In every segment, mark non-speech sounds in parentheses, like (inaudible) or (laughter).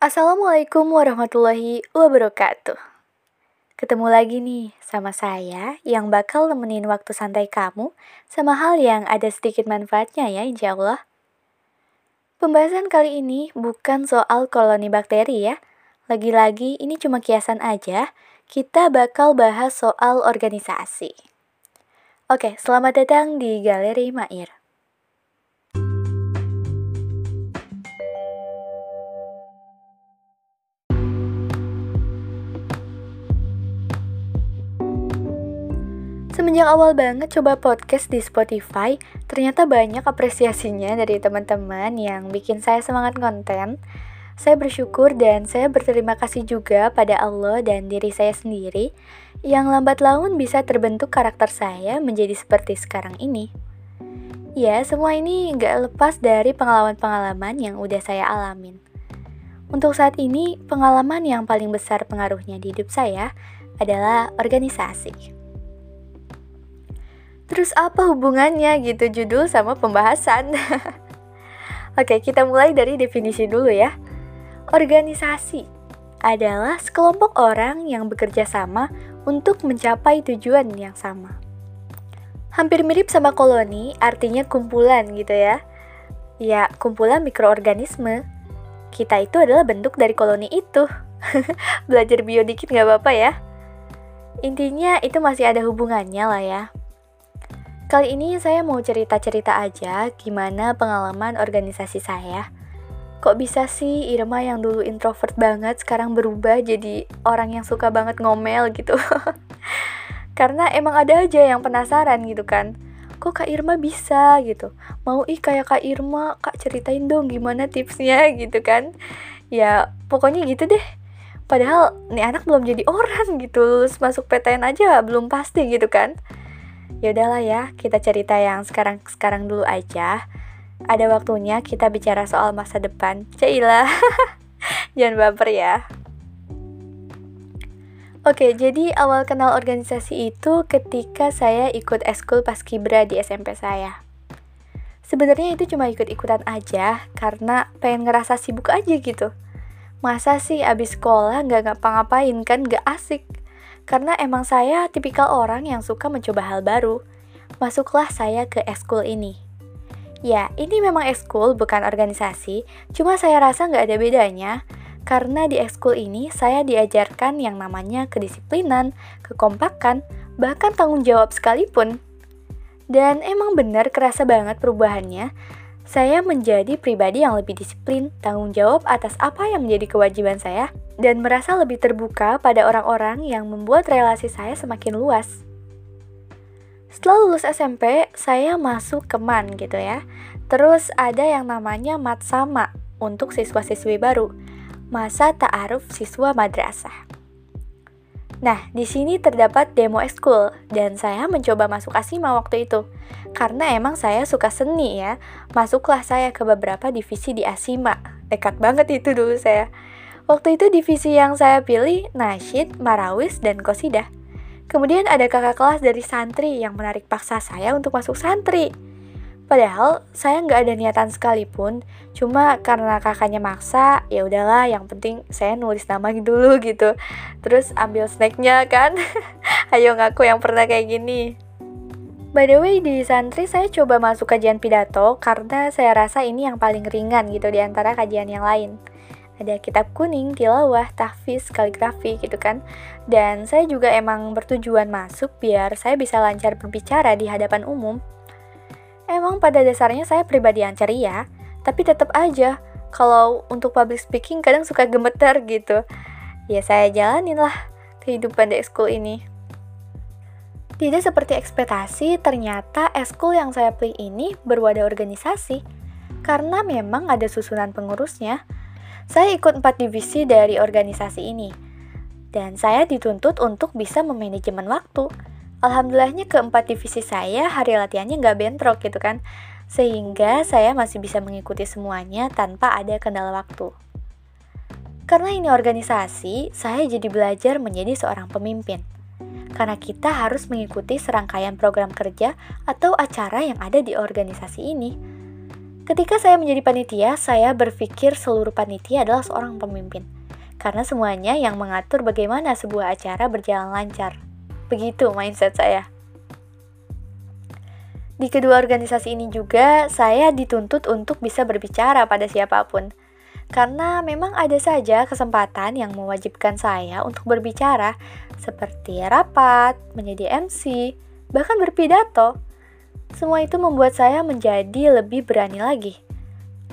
Assalamualaikum warahmatullahi wabarakatuh. Ketemu lagi nih sama saya yang bakal nemenin waktu santai kamu sama hal yang ada sedikit manfaatnya ya insya Allah. Pembahasan kali ini bukan soal koloni bakteri ya. Lagi-lagi ini cuma kiasan aja, kita bakal bahas soal organisasi. Oke, selamat datang di Galeri Mair. Semenjak awal banget coba podcast di Spotify, ternyata banyak apresiasinya dari teman-teman yang bikin saya semangat konten. Saya bersyukur dan saya berterima kasih juga pada Allah dan diri saya sendiri yang lambat laun bisa terbentuk karakter saya menjadi seperti sekarang ini. Ya, semua ini nggak lepas dari pengalaman-pengalaman yang udah saya alamin. Untuk saat ini, pengalaman yang paling besar pengaruhnya di hidup saya adalah organisasi. Terus apa hubungannya gitu judul sama pembahasan? (laughs) Oke, kita mulai dari definisi dulu ya. Organisasi adalah sekelompok orang yang bekerja sama untuk mencapai tujuan yang sama. Hampir mirip sama koloni, artinya kumpulan gitu ya. Ya, kumpulan mikroorganisme. Kita itu adalah bentuk dari koloni itu. (laughs) Belajar bio dikit nggak apa-apa ya. Intinya itu masih ada hubungannya lah ya. Kali ini saya mau cerita-cerita aja gimana pengalaman organisasi saya. Kok bisa sih Irma yang dulu introvert banget sekarang berubah jadi orang yang suka banget ngomel gitu. (laughs) Karena emang ada aja yang penasaran gitu kan. Kok Kak Irma bisa gitu. Mau ih kayak Kak Irma, Kak ceritain dong gimana tipsnya (laughs) gitu kan. Ya pokoknya gitu deh. Padahal nih anak belum jadi orang gitu, lulus masuk PTN aja belum pasti gitu kan. Ya udahlah ya, kita cerita yang sekarang-sekarang dulu aja. Ada waktunya kita bicara soal masa depan. Cailah. (laughs) Jangan baper ya. Oke, jadi awal kenal organisasi itu ketika saya ikut eskul paskibra di SMP saya. Sebenarnya itu cuma ikut-ikutan aja karena pengen ngerasa sibuk aja gitu. Masa sih abis sekolah nggak ngapa-ngapain kan nggak asik. Karena emang saya tipikal orang yang suka mencoba hal baru. Masuklah saya ke eskul ini. Ya, ini memang eskul bukan organisasi, cuma saya rasa nggak ada bedanya. Karena di eskul ini saya diajarkan yang namanya kedisiplinan, kekompakan, bahkan tanggung jawab sekalipun. Dan emang benar kerasa banget perubahannya, saya menjadi pribadi yang lebih disiplin, tanggung jawab atas apa yang menjadi kewajiban saya, dan merasa lebih terbuka pada orang-orang yang membuat relasi saya semakin luas. Setelah lulus SMP, saya masuk ke MAN gitu ya. Terus ada yang namanya mat sama untuk siswa-siswi baru, masa ta'aruf siswa madrasah. Nah, di sini terdapat demo ekskul dan saya mencoba masuk Asima waktu itu. Karena emang saya suka seni ya. Masuklah saya ke beberapa divisi di Asima. Dekat banget itu dulu saya. Waktu itu divisi yang saya pilih nasyid, marawis, dan kosidah. Kemudian ada kakak kelas dari santri yang menarik paksa saya untuk masuk santri. Padahal saya nggak ada niatan sekalipun, cuma karena kakaknya maksa, ya udahlah. Yang penting saya nulis nama (laughs) dulu gitu. Terus ambil snacknya kan. (laughs) Ayo ngaku yang pernah kayak gini. By the way, di santri saya coba masuk kajian pidato karena saya rasa ini yang paling ringan gitu di antara kajian yang lain. Ada kitab kuning, tilawah, tahfiz, kaligrafi gitu kan. Dan saya juga emang bertujuan masuk biar saya bisa lancar berbicara di hadapan umum. Emang pada dasarnya saya pribadi yang ceria, tapi tetap aja kalau untuk public speaking kadang suka gemeter gitu. Ya saya jalanin lah kehidupan di ekskul ini. Tidak seperti ekspektasi, ternyata ekskul yang saya pilih ini berwadah organisasi. Karena memang ada susunan pengurusnya. Saya ikut empat divisi dari organisasi ini. Dan saya dituntut untuk bisa memanajemen waktu Alhamdulillahnya keempat divisi saya hari latihannya nggak bentrok gitu kan. Sehingga saya masih bisa mengikuti semuanya tanpa ada kendala waktu. Karena ini organisasi, saya jadi belajar menjadi seorang pemimpin. Karena kita harus mengikuti serangkaian program kerja atau acara yang ada di organisasi ini. Ketika saya menjadi panitia, saya berpikir seluruh panitia adalah seorang pemimpin. Karena semuanya yang mengatur bagaimana sebuah acara berjalan lancar. Begitu mindset saya. Di kedua organisasi ini juga, saya dituntut untuk bisa berbicara pada siapa pun. Karena memang ada saja kesempatan yang mewajibkan saya untuk berbicara, seperti rapat, menjadi MC, bahkan berpidato. Semua itu membuat saya menjadi lebih berani lagi,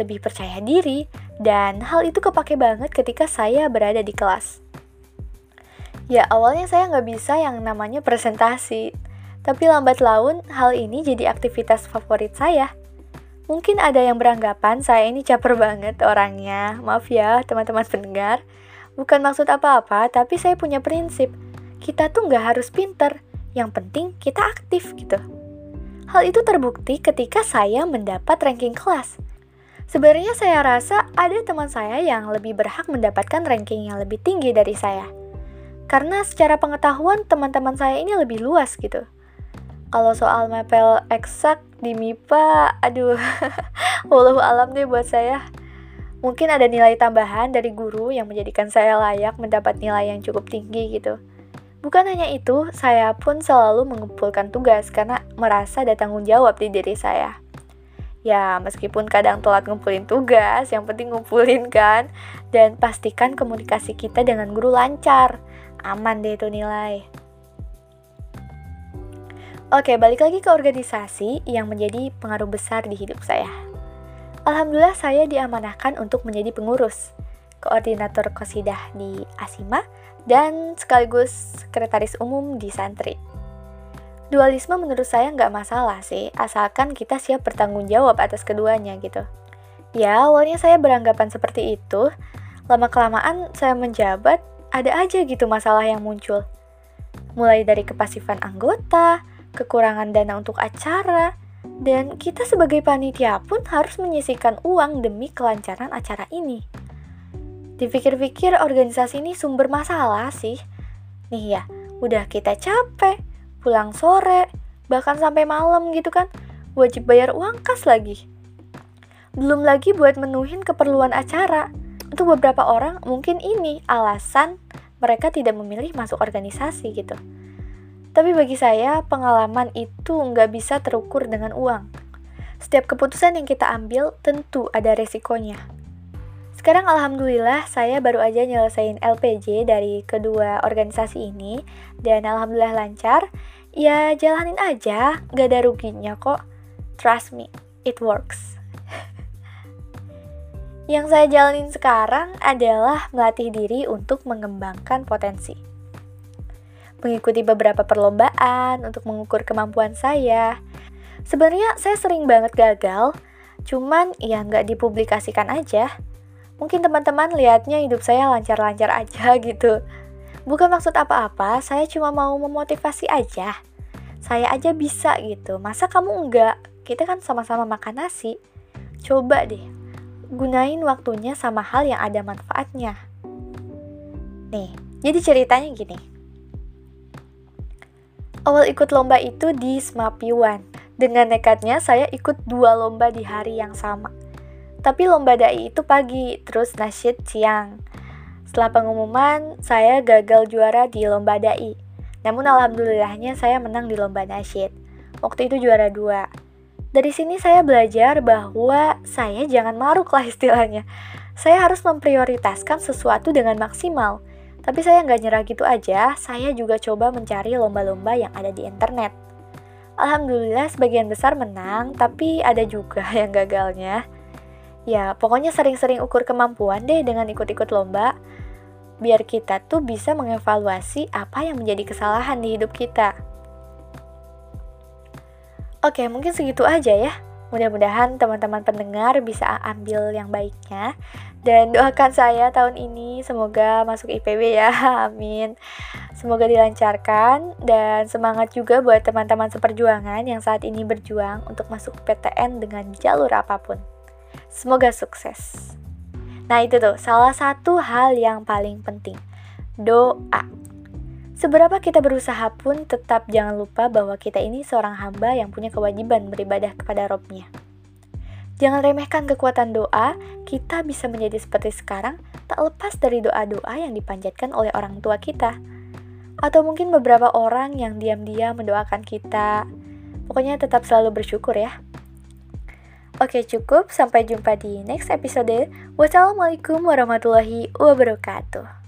lebih percaya diri, dan hal itu kepake banget ketika saya berada di kelas. Ya, awalnya saya nggak bisa yang namanya presentasi, tapi lambat laun hal ini jadi aktivitas favorit saya. Mungkin ada yang beranggapan saya ini caper banget orangnya. Maaf ya, teman-teman pendengar. Bukan maksud apa-apa, tapi saya punya prinsip. Kita tuh nggak harus pinter, yang penting kita aktif gitu. Hal itu terbukti ketika saya mendapat ranking kelas. Sebenarnya saya rasa ada teman saya yang lebih berhak mendapatkan ranking yang lebih tinggi dari saya. Karena secara pengetahuan teman-teman saya ini lebih luas gitu. Kalau soal mapel eksak di MIPA, aduh, (laughs) walau alam deh buat saya. Mungkin ada nilai tambahan dari guru yang menjadikan saya layak mendapat nilai yang cukup tinggi gitu. Bukan hanya itu, saya pun selalu mengumpulkan tugas karena merasa ada tanggung jawab di diri saya. Ya, meskipun kadang telat ngumpulin tugas, yang penting ngumpulin kan. Dan pastikan komunikasi kita dengan guru lancar. Aman deh itu nilai. Oke, balik lagi ke organisasi yang menjadi pengaruh besar di hidup saya. Alhamdulillah saya diamanahkan untuk menjadi pengurus, koordinator kosidah di Asima, dan sekaligus sekretaris umum di santri. Dualisme menurut saya nggak masalah sih, asalkan kita siap bertanggung jawab atas keduanya gitu. Ya, awalnya saya beranggapan seperti itu, lama-kelamaan saya menjabat, ada aja gitu masalah yang muncul. Mulai dari kepasifan anggota, kekurangan dana untuk acara, dan kita sebagai panitia pun harus menyisihkan uang demi kelancaran acara ini. Dipikir-pikir organisasi ini sumber masalah sih. Nih ya, udah kita capek, pulang sore, bahkan sampai malam gitu kan, wajib bayar uang kas lagi. Belum lagi buat menuhin keperluan acara. Untuk beberapa orang mungkin ini alasan mereka tidak memilih masuk organisasi gitu. Tapi bagi saya, pengalaman itu nggak bisa terukur dengan uang. Setiap keputusan yang kita ambil tentu ada resikonya. Sekarang alhamdulillah saya baru aja nyelesain LPJ dari kedua organisasi ini dan alhamdulillah lancar. Ya jalanin aja, gak ada ruginya kok. Trust me, it works. Yang saya jalanin sekarang adalah melatih diri untuk mengembangkan potensi. Mengikuti beberapa perlombaan untuk mengukur kemampuan saya. Sebenarnya saya sering banget gagal, cuman ya nggak dipublikasikan aja Mungkin teman-teman lihatnya hidup saya lancar-lancar aja (laughs) gitu. Bukan maksud apa-apa, saya cuma mau memotivasi aja. Saya aja bisa gitu, masa kamu enggak? Kita kan sama-sama makan nasi. Coba deh, gunain waktunya sama hal yang ada manfaatnya. Nih, jadi ceritanya gini. Awal ikut lomba itu di Smapiwan. Dengan nekatnya saya ikut dua lomba di hari yang sama. Tapi lomba dai itu pagi, terus nasyid siang. Setelah pengumuman, saya gagal juara di lomba dai. Namun alhamdulillahnya saya menang di lomba nasyid. Waktu itu juara dua. Dari sini saya belajar bahwa saya jangan maruk lah istilahnya. Saya harus memprioritaskan sesuatu dengan maksimal. Tapi saya nggak nyerah gitu aja, saya juga coba mencari lomba-lomba yang ada di internet. Alhamdulillah sebagian besar menang, tapi ada juga (laughs) yang gagalnya. Ya, pokoknya sering-sering ukur kemampuan deh dengan ikut-ikut lomba, biar kita tuh bisa mengevaluasi apa yang menjadi kesalahan di hidup kita. Oke, mungkin segitu aja ya. Mudah-mudahan teman-teman pendengar bisa ambil yang baiknya dan doakan saya tahun ini semoga masuk IPB ya. (laughs) Amin. Semoga dilancarkan dan semangat juga buat teman-teman seperjuangan yang saat ini berjuang untuk masuk PTN dengan jalur apa pun. Semoga sukses. Nah, itu tuh salah satu hal yang paling penting. Doa. Seberapa kita berusaha pun tetap jangan lupa bahwa kita ini seorang hamba yang punya kewajiban beribadah kepada Robnya. Jangan remehkan kekuatan doa, kita bisa menjadi seperti sekarang tak lepas dari doa-doa yang dipanjatkan oleh orang tua kita. Atau mungkin beberapa orang yang diam-diam mendoakan kita. Pokoknya tetap selalu bersyukur ya. Oke cukup, sampai jumpa di next episode. Wassalamualaikum warahmatullahi wabarakatuh.